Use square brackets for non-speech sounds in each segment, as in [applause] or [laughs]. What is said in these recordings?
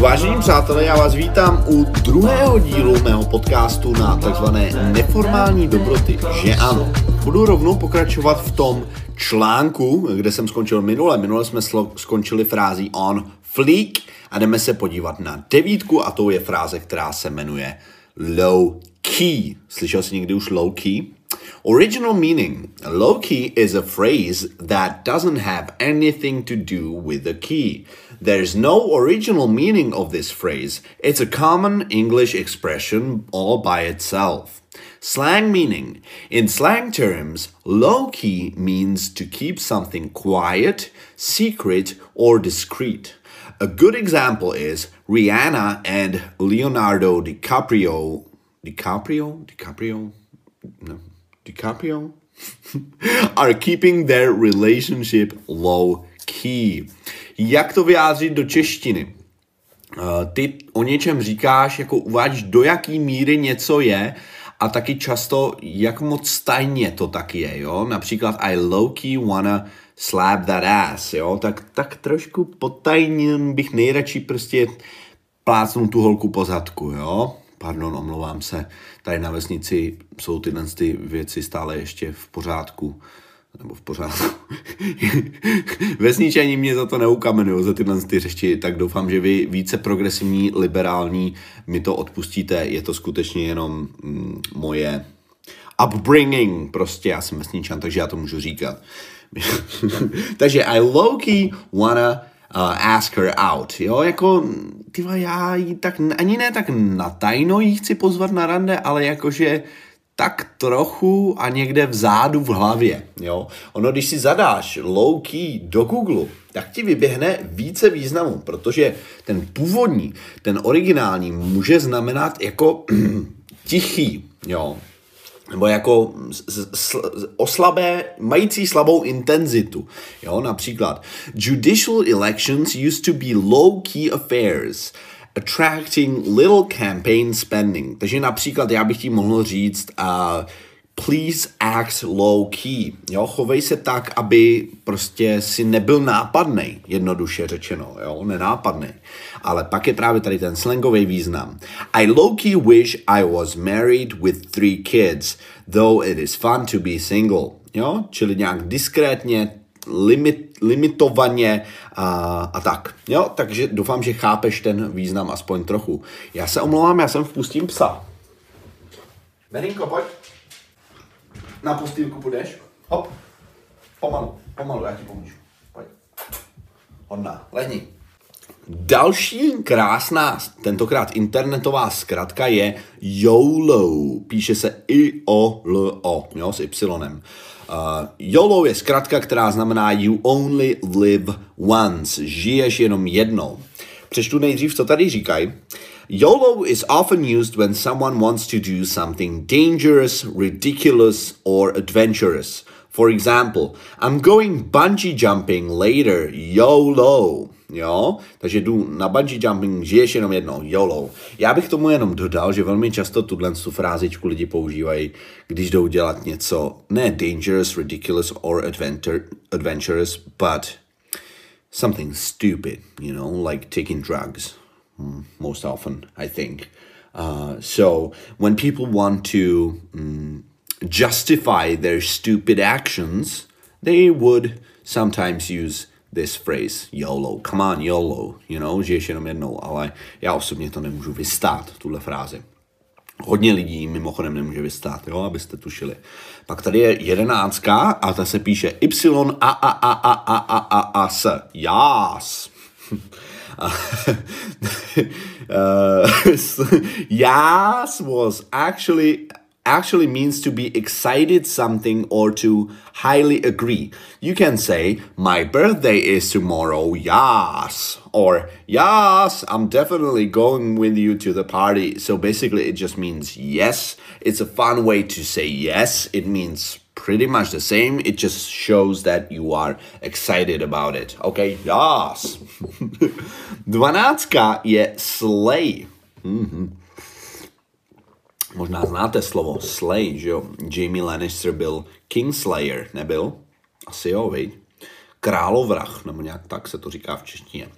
Vážení přátelé, já vás vítám u druhého dílu mého podcastu na takzvané neformální dobroty, že ano. Budu rovnou pokračovat v tom článku, kde jsem skončil minule. Minule jsme slo- skončili frází on fleek a jdeme se podívat na devítku a to je fráze, která se jmenuje low key. Slyšel jsi někdy už low key? Original meaning Low key is a phrase that doesn't have anything to do with the key. There's no original meaning of this phrase. It's a common English expression all by itself. Slang meaning In slang terms, low key means to keep something quiet, secret, or discreet. A good example is Rihanna and Leonardo DiCaprio. DiCaprio? DiCaprio? No. DiCaprio [laughs] are keeping their relationship low key. Jak to vyjádřit do češtiny? Uh, ty o něčem říkáš, jako uvádíš, do jaký míry něco je a taky často, jak moc tajně to tak je, jo? Například I low-key wanna slap that ass, jo? Tak, tak trošku potajně bych nejradši prostě plácnu tu holku po zadku, jo? Pardon, omlouvám se. Tady na vesnici jsou tyhle ty věci stále ještě v pořádku. Nebo v pořádku. [laughs] Vesničani mě za to neukamenují, za tyhle ty řeči, tak doufám, že vy více progresivní, liberální mi to odpustíte. Je to skutečně jenom mm, moje upbringing, prostě já jsem vesničan, takže já to můžu říkat. [laughs] takže I low-key wanna uh, ask her out, jo, jako, tyva, já jí tak, ani ne tak na tajno jí chci pozvat na rande, ale jakože tak trochu a někde vzadu v hlavě, jo. Ono, když si zadáš low key do Google, tak ti vyběhne více významů, protože ten původní, ten originální může znamenat jako [clears throat] tichý, jo, nebo jako oslabé, mající slabou intenzitu. Jo, například Judicial elections used to be low-key affairs, attracting little campaign spending. Takže například já bych ti mohl říct uh, please act low key. Jo, chovej se tak, aby prostě si nebyl nápadný, jednoduše řečeno, jo, nenápadný. Ale pak je právě tady ten slangový význam. I low key wish I was married with three kids, though it is fun to be single. Jo, čili nějak diskrétně, limit, limitovaně a, a tak. Jo, takže doufám, že chápeš ten význam aspoň trochu. Já se omlouvám, já jsem vpustím psa. Merinko, pojď. Na postýlku půjdeš? Hop. Pomalu, pomalu, já ti pomůžu. Pojď. Hodná, lehni. Další krásná, tentokrát internetová zkratka je YOLO. Píše se I-O-L-O, jo, s Y. Uh, YOLO je zkratka, která znamená You only live once. Žiješ jenom jednou. Přečtu nejdřív, co tady říkají. YOLO is often used when someone wants to do something dangerous, ridiculous, or adventurous. For example, I'm going bungee jumping later, YOLO. Jo, takže jdu na bungee jumping, žiješ jenom jednou, YOLO. Já bych tomu jenom dodal, že velmi často tuhle tu frázičku lidi používají, když jdou dělat něco ne dangerous, ridiculous or adventurous, but something stupid, you know, like taking drugs. Mm, most often, I think. Uh, so when people want to um, justify their stupid actions, they would sometimes use this phrase, YOLO. Come on, YOLO. You know, žiješ jenom jednou, ale já osobně to nemůžu vystát, tuhle frázi. Hodně lidí mimochodem nemůže vystát, jo, abyste tušili. Pak tady je jedenáctka a ta se píše Y A A A A A A A A S. Uh, yas was actually actually means to be excited something or to highly agree. You can say, My birthday is tomorrow, yes. Or, Yes, I'm definitely going with you to the party. So basically, it just means yes. It's a fun way to say yes. It means pretty much the same. It just shows that you are excited about it. Okay, yes. [laughs] Dvanáctka je slay. Mm-hmm. Možná znáte slovo slay, že jo? Jamie Lannister byl Kingslayer, nebyl? Asi jo, viď? královrah, nebo nějak tak se to říká v češtině.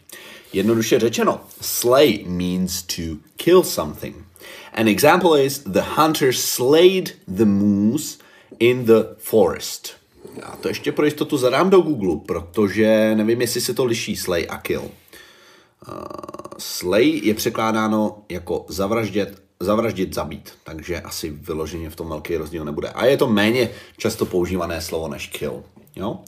Jednoduše řečeno, slay means to kill something. An example is the hunter slayed the moose in the forest. Já to ještě pro jistotu zadám do Google, protože nevím, jestli se to liší slay a kill. Uh, slay je překládáno jako zavraždět, zavraždit, zabít, takže asi vyloženě v tom velký rozdíl nebude. A je to méně často používané slovo než kill. Jo?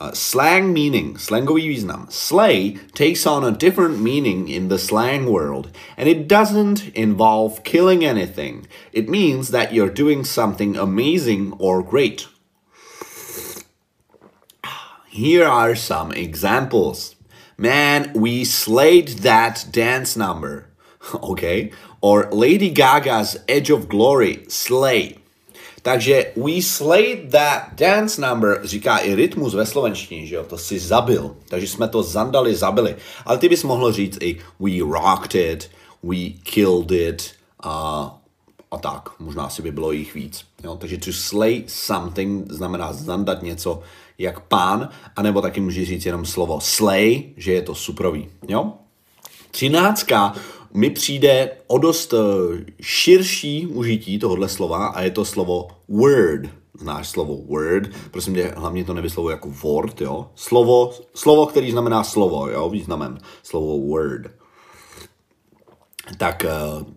Uh, slang meaning, slangový význam. Slay takes on a different meaning in the slang world, and it doesn't involve killing anything. It means that you're doing something amazing or great. Here are some examples. Man, we slayed that dance number. [laughs] okay? Or Lady Gaga's Edge of Glory, Slay. Takže we slayed that dance number, říká i rytmus ve slovenštině, že jo, to si zabil. Takže jsme to zandali, zabili. Ale ty bys mohl říct i we rocked it, we killed it a, a tak. Možná si by bylo jich víc. Jo? Takže to slay something znamená zandat něco jak pán, anebo taky může říct jenom slovo slay, že je to suprový. Jo? Třináctka mi přijde o dost eh, širší užití tohohle slova a je to slovo word. Znáš slovo word, prosím tě, hlavně to nevyslovuje jako word, jo. Slovo, slovo, který znamená slovo, jo, významem. Slovo word. Tak eh,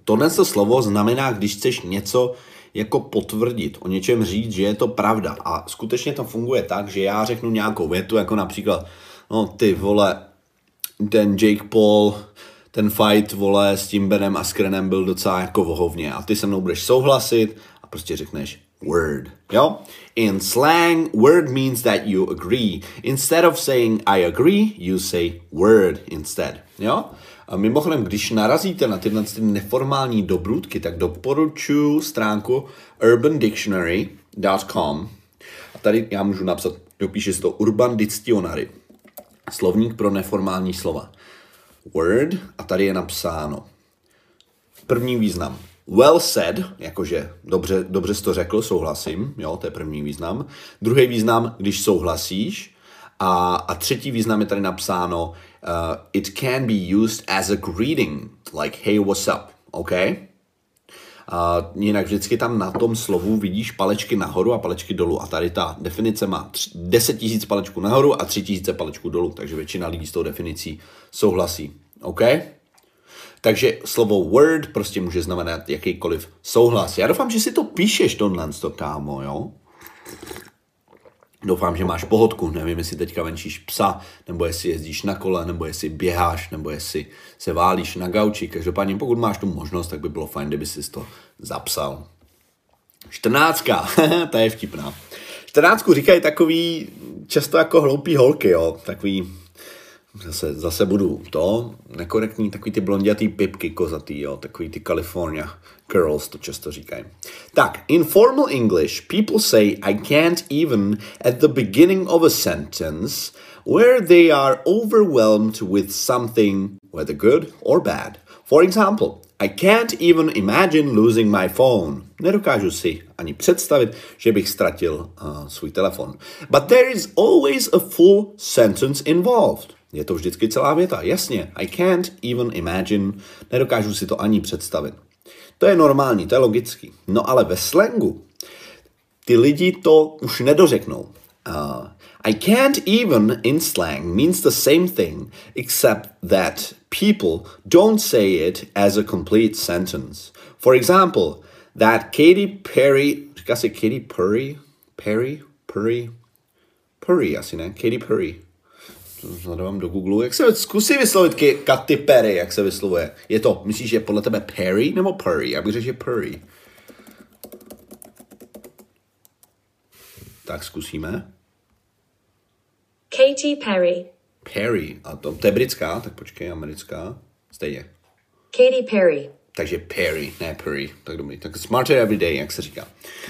tohle slovo znamená, když chceš něco jako potvrdit, o něčem říct, že je to pravda. A skutečně to funguje tak, že já řeknu nějakou větu, jako například, no ty vole, ten Jake Paul ten fight, vole, s tím Benem a Skrenem byl docela jako vohovně a ty se mnou budeš souhlasit a prostě řekneš word, jo? In slang, word means that you agree. Instead of saying I agree, you say word instead, jo? A mimochodem, když narazíte na tyhle ty neformální dobrůdky, tak doporučuji stránku urbandictionary.com a tady já můžu napsat, dopíše to Urban Dictionary, slovník pro neformální slova word a tady je napsáno. První význam. Well said, jakože dobře, dobře jsi to řekl, souhlasím, jo, to je první význam. Druhý význam, když souhlasíš. A, a třetí význam je tady napsáno, uh, it can be used as a greeting, like hey, what's up, OK? A jinak vždycky tam na tom slovu vidíš palečky nahoru a palečky dolů. A tady ta definice má 10 000 palečků nahoru a 3 000 palečků dolů. Takže většina lidí s tou definicí souhlasí. OK? Takže slovo word prostě může znamenat jakýkoliv souhlas. Já doufám, že si to píšeš, tohle, to kámo, jo? Doufám, že máš pohodku, nevím, jestli teďka venčíš psa, nebo jestli jezdíš na kole, nebo jestli běháš, nebo jestli se válíš na gauči. Každopádně, pokud máš tu možnost, tak by bylo fajn, kdyby si to zapsal. Čtrnáctka, [laughs] ta je vtipná. Čtrnáctku říkají takový často jako hloupý holky, jo, takový zase, zase budu to, nekorektní, takový ty blondětý pipky kozatý, jo, takový ty California girls to často říkají. Tak, in formal English, people say I can't even at the beginning of a sentence where they are overwhelmed with something, whether good or bad. For example, I can't even imagine losing my phone. Nedokážu si ani představit, že bych ztratil uh, svůj telefon. But there is always a full sentence involved. Je to vždycky celá věta. Jasně, I can't even imagine, nedokážu si to ani představit. To je normální, to je logický. No ale ve slangu ty lidi to už nedořeknou. Uh, I can't even in slang means the same thing, except that people don't say it as a complete sentence. For example, that Katy Perry, říká se Katy Perry? Perry? Perry? Perry asi ne? Katy Perry. Zadávám do Google. Jak se zkusí vyslovit Katy Perry, jak se vyslovuje? Je to, myslíš, že je podle tebe Perry nebo Perry? Já bych řekl, že Perry. Tak zkusíme. Katy Perry. Perry. A to, to je britská, tak počkej, americká. Stejně. Katy Perry. Takže Perry, ne Perry. Tak dobrý. Tak Smarter Every Day, jak se říká.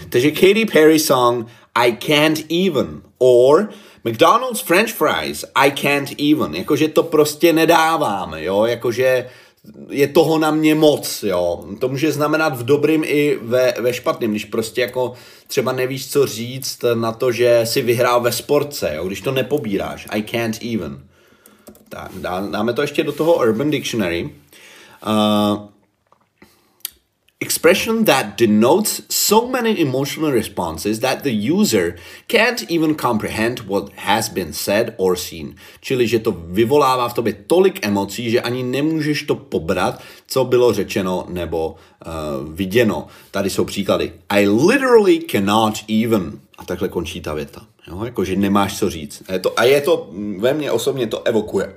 Takže Katy Perry song I Can't Even. Or McDonald's French fries, I can't even. Jakože to prostě nedáváme, jo, jakože je toho na mě moc, jo. To může znamenat v dobrým i ve, ve špatným, když prostě jako třeba nevíš, co říct na to, že si vyhrál ve sportce, jo, když to nepobíráš. I can't even. Tak, dáme to ještě do toho Urban Dictionary. Uh, expression that denotes so many emotional responses that the user can't even comprehend what has been said or seen. Čili, že to vyvolává v tobě tolik emocí, že ani nemůžeš to pobrat, co bylo řečeno nebo uh, viděno. Tady jsou příklady. I literally cannot even. A takhle končí ta věta. Jo? Jako, že nemáš co říct. Je to, a je to, ve mně osobně to evokuje.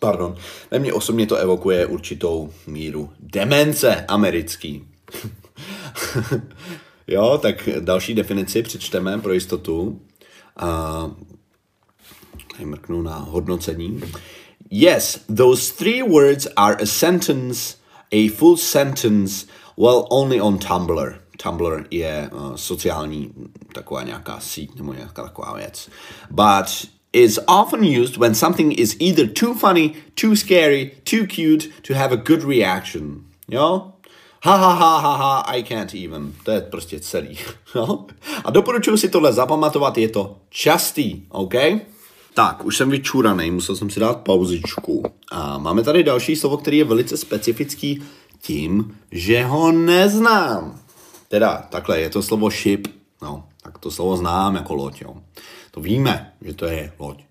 Pardon. Ve mně osobně to evokuje určitou míru demence americký. [laughs] jo, tak další definici přečteme pro jistotu. A mrknu na hodnocení. Yes, those three words are a sentence, a full sentence, well, only on Tumblr. Tumblr je uh, sociální taková nějaká síť nebo nějaká taková věc. But is often used when something is either too funny, too scary, too cute to have a good reaction. Jo? Ha, ha, ha, ha, ha, I can't even. To je prostě celý. [laughs] No? A doporučuji si tohle zapamatovat, je to častý, OK? Tak, už jsem vyčúraný, musel jsem si dát pauzičku. A máme tady další slovo, který je velice specifický tím, že ho neznám. Teda, takhle, je to slovo ship. No, tak to slovo znám jako loď, jo. To víme, že to je loď.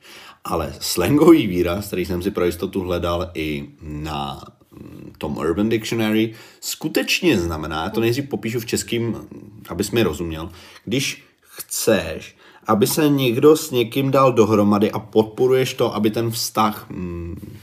Ale slangový výraz, který jsem si pro jistotu hledal i na tom Urban Dictionary skutečně znamená, to nejdřív popíšu v českým, abys mi rozuměl, když chceš, aby se někdo s někým dal dohromady a podporuješ to, aby ten vztah mm,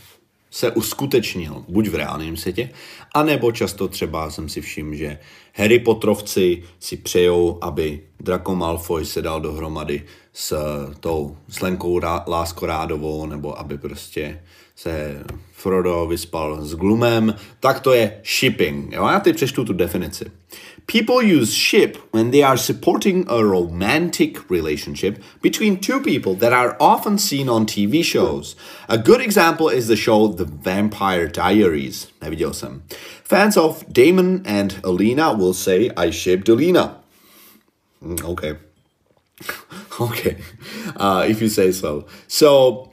se uskutečnil, buď v reálném světě, anebo často třeba jsem si všiml, že Harry Potterovci si přejou, aby Draco Malfoy se dal dohromady s tou Slenkou Láskorádovou, nebo aby prostě se Frodo vyspal s Glumem, tak to je shipping. Jo? Já teď přečtu tu definici. People use ship when they are supporting a romantic relationship between two people that are often seen on TV shows. A good example is the show The Vampire Diaries. Neviděl jsem. Fans of Damon and Alina will say, I shipped Alina. Mm, okay. [laughs] okay. Uh, if you say so. So,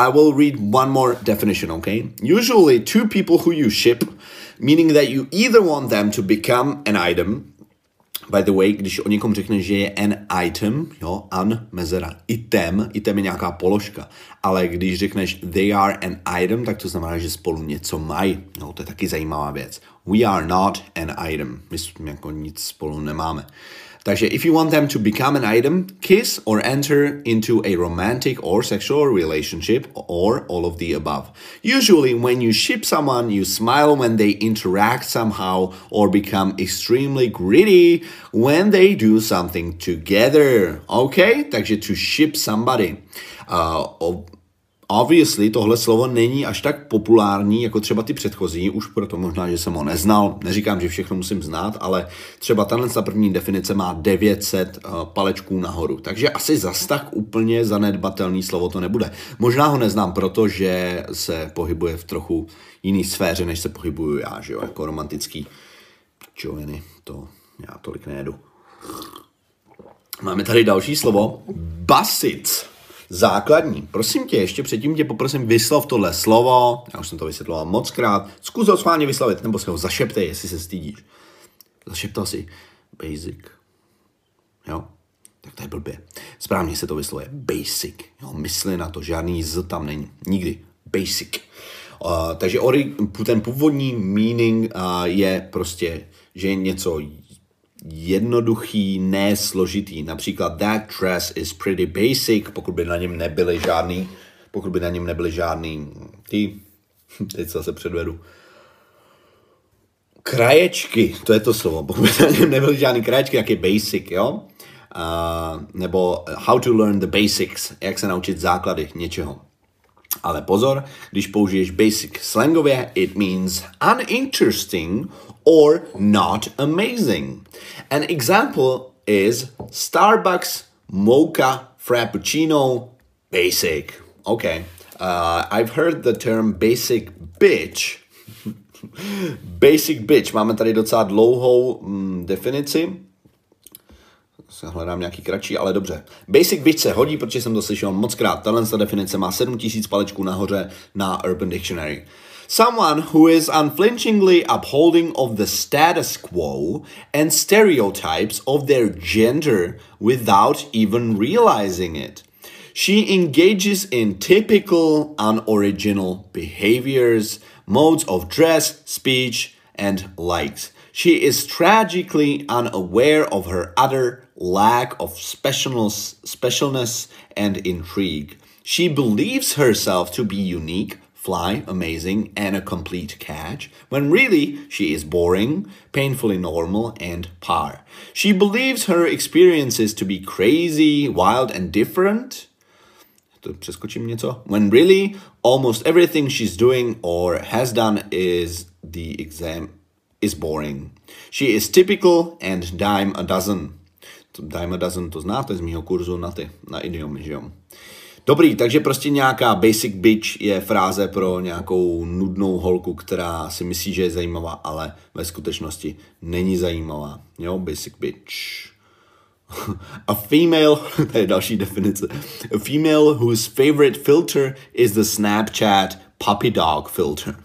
I will read one more definition, okay? Usually, two people who you ship, meaning that you either want them to become an item, by the way, když o někom řekneš, že je an item, jo, an mezera, item, item je nějaká položka, ale když řekneš they are an item, tak to znamená, že spolu něco mají, no, to je taky zajímavá věc. We are not an item, my jako nic spolu nemáme. Takže if you want them to become an item, kiss or enter into a romantic or sexual relationship or all of the above. Usually when you ship someone, you smile when they interact somehow or become extremely greedy when they do something together. Okay? Takže to ship somebody. Uh, Obviously, tohle slovo není až tak populární jako třeba ty předchozí, už proto možná, že jsem ho neznal. Neříkám, že všechno musím znát, ale třeba tahle ta první definice má 900 uh, eh, palečků nahoru. Takže asi zas tak úplně zanedbatelný slovo to nebude. Možná ho neznám, protože se pohybuje v trochu jiný sféře, než se pohybuju já, že jo, jako romantický čoviny. To já tolik nejedu. Máme tady další slovo. Basic základní. Prosím tě, ještě předtím tě poprosím, vyslov tohle slovo, já už jsem to vysvětloval moc krát, zkus ho schválně vyslovit, nebo se ho zašeptej, jestli se stydíš. Zašeptal si basic. Jo? Tak to je blbě. Správně se to vyslovuje. Basic. Jo? Mysli na to, žádný z tam není. Nikdy. Basic. Uh, takže ori, ten původní meaning uh, je prostě, že je něco jednoduchý, ne složitý. Například that dress is pretty basic, pokud by na něm nebyly žádný, pokud by na něm nebyly žádný ty, [laughs] teď se zase předvedu, kraječky, to je to slovo, pokud by na něm nebyly žádný kraječky, jak je basic, jo? Uh, nebo how to learn the basics, jak se naučit základy něčeho. Ale pozor, když použiješ basic slangově, it means uninteresting or not amazing. An example is Starbucks Mocha Frappuccino Basic. Okay. Uh, I've heard the term basic bitch [laughs] Basic bitch. Máme tady docela dlouhou mm, definici. Se hledám nějaký kratší, ale dobře. Basic bitch se hodí, protože jsem to slyšel moc krát. Tahle definice má 7000 palečků nahoře na Urban Dictionary. Someone who is unflinchingly upholding of the status quo and stereotypes of their gender without even realizing it. She engages in typical unoriginal behaviors, modes of dress, speech, and likes. She is tragically unaware of her utter lack of specialness, specialness and intrigue. She believes herself to be unique, fly, amazing, and a complete catch, when really she is boring, painfully normal, and par. She believes her experiences to be crazy, wild, and different. When really almost everything she's doing or has done is the exam is boring. She is typical and dime a dozen. Dime a dozen to znáte z mýho kurzu na ty, na idiomy, že jo? Dobrý, takže prostě nějaká basic bitch je fráze pro nějakou nudnou holku, která si myslí, že je zajímavá, ale ve skutečnosti není zajímavá. Jo, basic bitch. [laughs] A female, [laughs] to je další definice. A female whose favorite filter is the Snapchat puppy dog filter.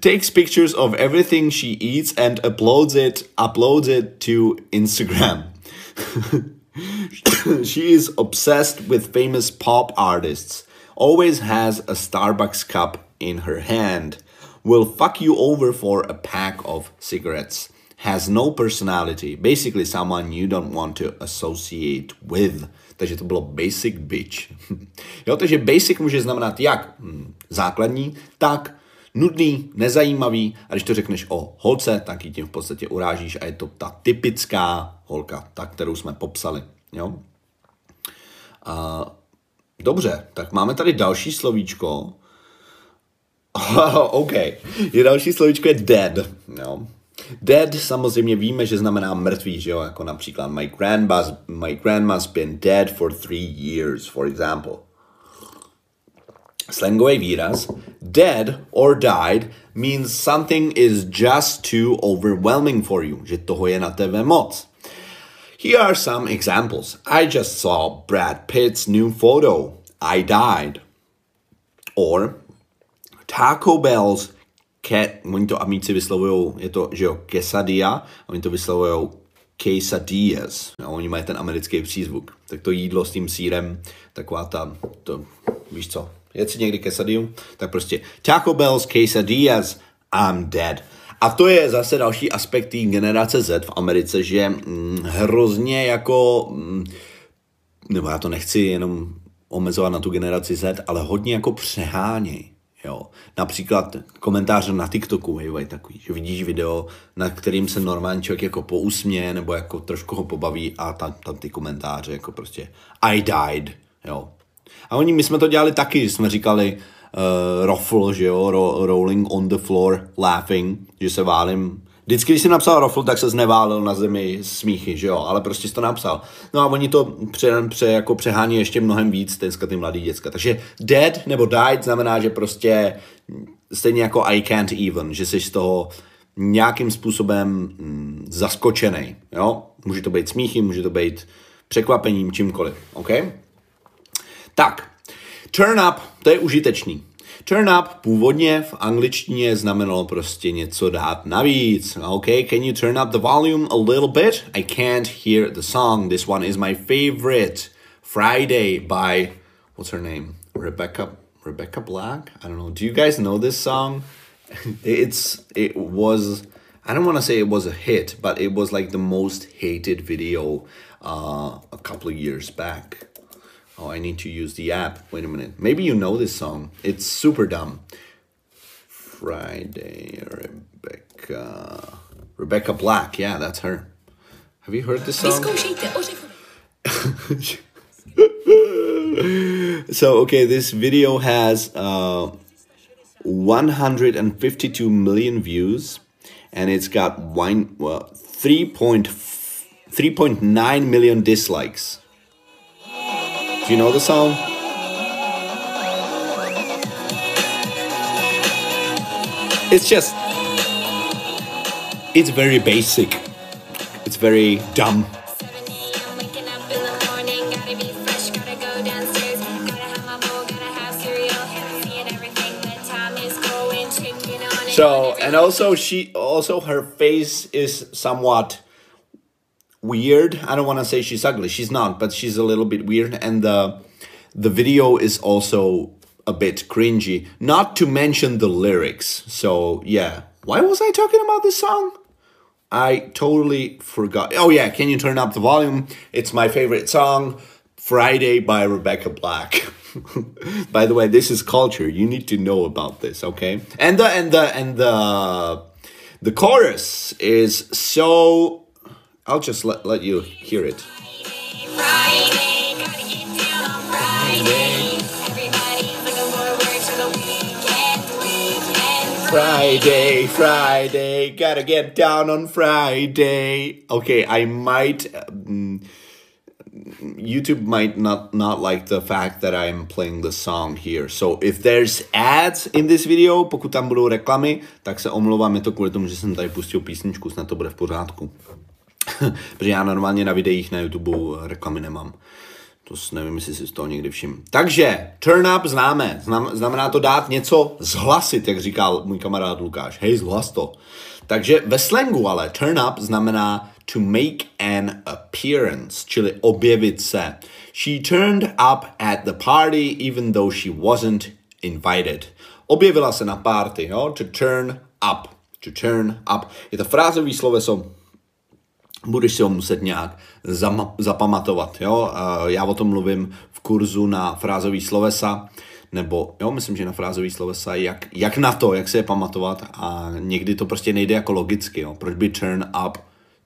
Takes pictures of everything she eats and uploads it, uploads it to Instagram. [laughs] she is obsessed with famous pop artists. Always has a Starbucks cup in her hand. Will fuck you over for a pack of cigarettes. Has no personality. Basically someone you don't want to associate with. Takže to bylo basic bitch. [laughs] jo, takže basic může znamenat jak hm, základní, tak nudný, nezajímavý a když to řekneš o holce, tak ji tím v podstatě urážíš a je to ta typická holka, ta, kterou jsme popsali. Jo? A, dobře, tak máme tady další slovíčko. [laughs] OK, je další slovíčko je dead. Jo? Dead samozřejmě víme, že znamená mrtvý, že jo, jako například my grandma's, my grandma's been dead for three years, for example. Slangový výraz dead or died means something is just too overwhelming for you, že toho je na tebe moc. Here are some examples. I just saw Brad Pitt's new photo. I died. Or Taco Bell's ke, oni to amici vyslovují, je to, že jo, quesadilla, oni to vyslovují quesadillas. No, oni mají ten americký přízvuk. Tak to jídlo s tím sírem, taková ta, to, víš co, Jet si někdy quesadillu, tak prostě Taco Bell's quesadillas, I'm dead. A to je zase další aspekt té generace Z v Americe, že hm, hrozně jako, hm, nebo já to nechci jenom omezovat na tu generaci Z, ale hodně jako přeháněj. Jo. Například komentáře na TikToku hejvají takový, že vidíš video, na kterým se normální člověk jako pousmě nebo jako trošku ho pobaví a tam, tam ty komentáře jako prostě I died, jo. A oni, my jsme to dělali taky, jsme říkali uh, ruffle, že jo, ro, rolling on the floor, laughing, že se válím. Vždycky, když jsem napsal ruffle, tak se zneválil na zemi smíchy, že jo, ale prostě jsi to napsal. No a oni to pře, pře, jako přehání ještě mnohem víc, dneska ty mladý děcka. Takže dead nebo died znamená, že prostě stejně jako I can't even, že jsi z toho nějakým způsobem mm, zaskočený, jo. Může to být smíchy, může to být překvapením, čímkoliv, OK? Tak, turn up, to je užitečný. Turn up původně v angličtině znamenalo prostě něco dát navíc. Okay, can you turn up the volume a little bit? I can't hear the song. This one is my favorite. Friday by, what's her name? Rebecca, Rebecca Black? I don't know. Do you guys know this song? [laughs] It's, it was, I don't want to say it was a hit, but it was like the most hated video uh, a couple of years back. Oh, I need to use the app. Wait a minute. Maybe you know this song. It's super dumb. Friday, Rebecca. Rebecca Black. Yeah, that's her. Have you heard this song? [laughs] so, okay, this video has uh, 152 million views and it's got one, well, 3.9 million dislikes. Do you know the song? It's just. It's very basic. It's very dumb. So, and also she, also her face is somewhat weird. I don't want to say she's ugly. She's not, but she's a little bit weird. And the the video is also a bit cringy. Not to mention the lyrics. So yeah, why was I talking about this song? I totally forgot. Oh yeah, can you turn up the volume? It's my favorite song, Friday by Rebecca Black. [laughs] by the way, this is culture. You need to know about this, okay? And the and the and the the chorus is so I'll just let, let you hear it. Friday, Friday, gotta get down on Friday. Okay, I might. Um, YouTube might not not like the fact that I'm playing the song here. So if there's ads in this video, pokud tam budou reklamy, tak se omlouvám, je to kvůli tomu, že jsem tady pustil písničku, snad to bude v pořádku. [laughs] Protože já normálně na videích na YouTube reklamy nemám. To s- nevím, jestli si z toho někdy všim. Takže, turn up známe. Znam, znamená to dát něco zhlasit, jak říkal můj kamarád Lukáš. Hej, zhlas to. Takže ve slangu ale turn up znamená to make an appearance, čili objevit se. She turned up at the party even though she wasn't invited. Objevila se na party, jo? To turn up. To turn up. Je to frázový sloveso, budeš si ho muset nějak zapamatovat. Jo? Já o tom mluvím v kurzu na frázový slovesa, nebo jo, myslím, že na frázový slovesa, jak, jak na to, jak se je pamatovat a někdy to prostě nejde jako logicky. Jo? Proč by turn up,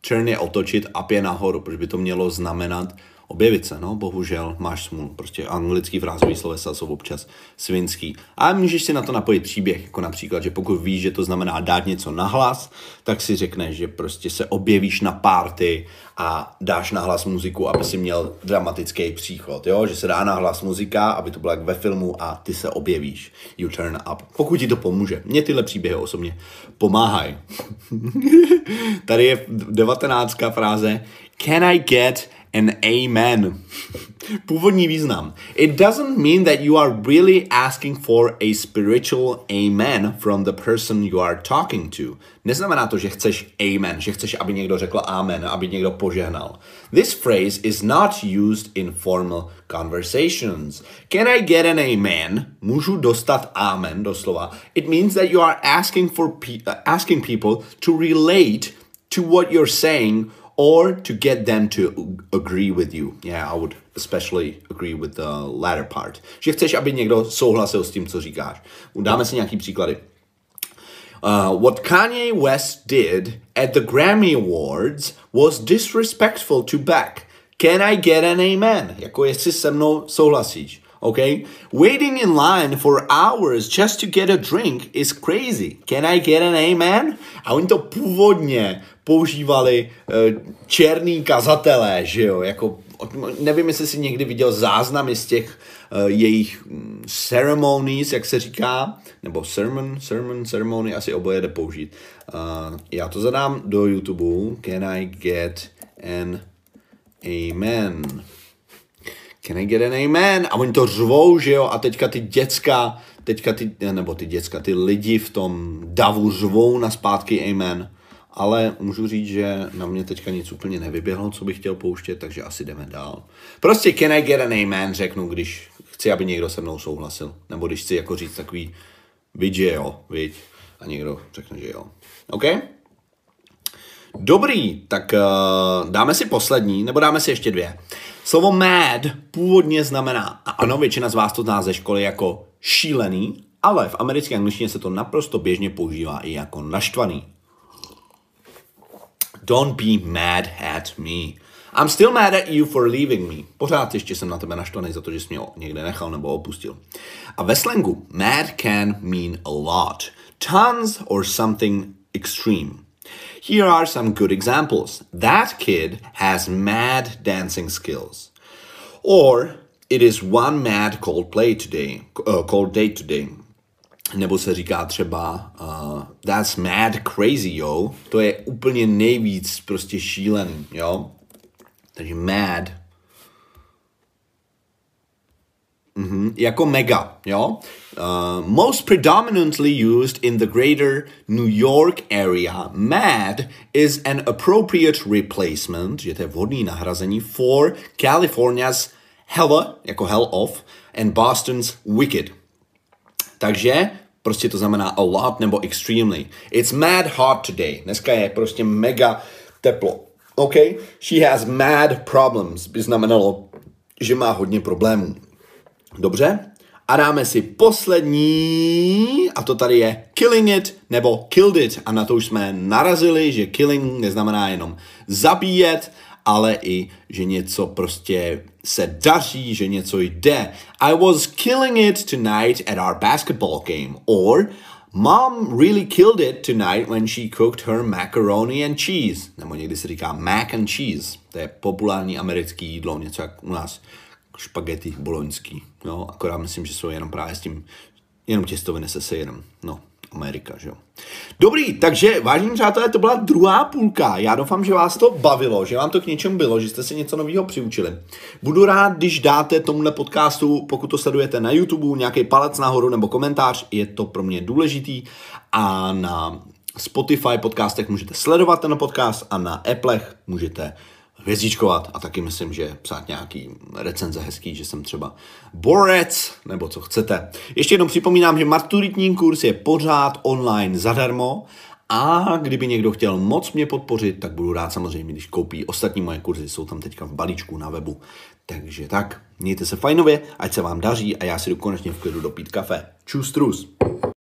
turn je otočit, up je nahoru, proč by to mělo znamenat objevit se, no, bohužel máš smůlu. Prostě anglický frázový slovesa jsou občas svinský. A můžeš si na to napojit příběh, jako například, že pokud víš, že to znamená dát něco nahlas, tak si řekneš, že prostě se objevíš na party a dáš nahlas muziku, aby si měl dramatický příchod, jo? že se dá nahlas muzika, aby to bylo jak ve filmu a ty se objevíš. You turn up. Pokud ti to pomůže. Mně tyhle příběhy osobně pomáhají. [laughs] Tady je 19. fráze. Can I get an amen? [laughs] Původní význam. It doesn't mean that you are really asking for a spiritual amen from the person you are talking to. Neznamená to, že chceš amen, že chceš, aby někdo řekl amen, aby někdo požehnal. This phrase is not used in formal conversations. Can I get an amen? Můžu dostat amen, doslova. It means that you are asking for pe- uh, asking people to relate to what you're saying or to get them to agree with you. Yeah, I would especially agree with the latter part. Že chceš, aby někdo souhlasil s tím, co říkáš. Dáme si nějaký příklady. Uh, what Kanye West did at the Grammy Awards was disrespectful to Beck. Can I get an amen? Jako jestli se mnou souhlasíš. Okay? Waiting in line for hours just to get a drink is crazy. Can I get an amen? A oni to původně používali uh, černý kazatelé, že jo? Jako, nevím, jestli jsi někdy viděl záznamy z těch uh, jejich mm, ceremonies, jak se říká, nebo sermon, sermon, ceremony, asi oboje jde použít. Uh, já to zadám do YouTube. Can I get an amen? Can I get an amen? A oni to řvou, že jo? A teďka ty děcka, teďka ty, nebo ty děcka, ty lidi v tom davu řvou na zpátky amen. Ale můžu říct, že na mě teďka nic úplně nevyběhlo, co bych chtěl pouštět, takže asi jdeme dál. Prostě can I get an amen řeknu, když chci, aby někdo se mnou souhlasil. Nebo když chci jako říct takový, viď, že jo, viď. A někdo řekne, že jo. OK? Dobrý, tak uh, dáme si poslední, nebo dáme si ještě dvě. Slovo mad původně znamená, a ano, většina z vás to zná ze školy jako šílený, ale v americké angličtině se to naprosto běžně používá i jako naštvaný. Don't be mad at me. I'm still mad at you for leaving me. Pořád ještě jsem na tebe naštvaný za to, že jsi mě někde nechal nebo opustil. A ve slangu mad can mean a lot. Tons or something extreme. Here are some good examples. That kid has mad dancing skills. Or it is one mad cold play today, uh, cold day today. nebo se říká třeba uh, that's mad crazy, jo. To je úplně nejvíc prostě šílený, jo. Takže mad. Mhm, jako mega, jo. Uh, most predominantly used in the greater New York area, mad is an appropriate replacement, že to je vhodný nahrazení for California's hella, jako hell of, and Boston's wicked. Takže prostě to znamená a lot nebo extremely. It's mad hot today. Dneska je prostě mega teplo. OK? She has mad problems by znamenalo, že má hodně problémů. Dobře? A dáme si poslední, a to tady je killing it nebo killed it. A na to už jsme narazili, že killing neznamená jenom zabíjet, ale i, že něco prostě se daří, že něco jde. I was killing it tonight at our basketball game. Or, Mom really killed it tonight when she cooked her macaroni and cheese. Nebo někdy se říká mac and cheese. To je populární americký jídlo, něco jak u nás špagety boloňský. No, akorát myslím, že jsou jenom právě s tím, jenom těstoviny se sejrem. No, Amerika, že jo. Dobrý, takže vážení přátelé, to byla druhá půlka. Já doufám, že vás to bavilo, že vám to k něčemu bylo, že jste si něco nového přiučili. Budu rád, když dáte tomuhle podcastu, pokud to sledujete na YouTube, nějaký palec nahoru nebo komentář, je to pro mě důležitý. A na Spotify podcastech můžete sledovat ten podcast a na Applech můžete hvězdičkovat a taky myslím, že psát nějaký recenze hezký, že jsem třeba borec, nebo co chcete. Ještě jednou připomínám, že maturitní kurz je pořád online zadarmo a kdyby někdo chtěl moc mě podpořit, tak budu rád samozřejmě, když koupí ostatní moje kurzy, jsou tam teďka v balíčku na webu. Takže tak, mějte se fajnově, ať se vám daří a já si jdu konečně v klidu dopít kafe. Čus trus.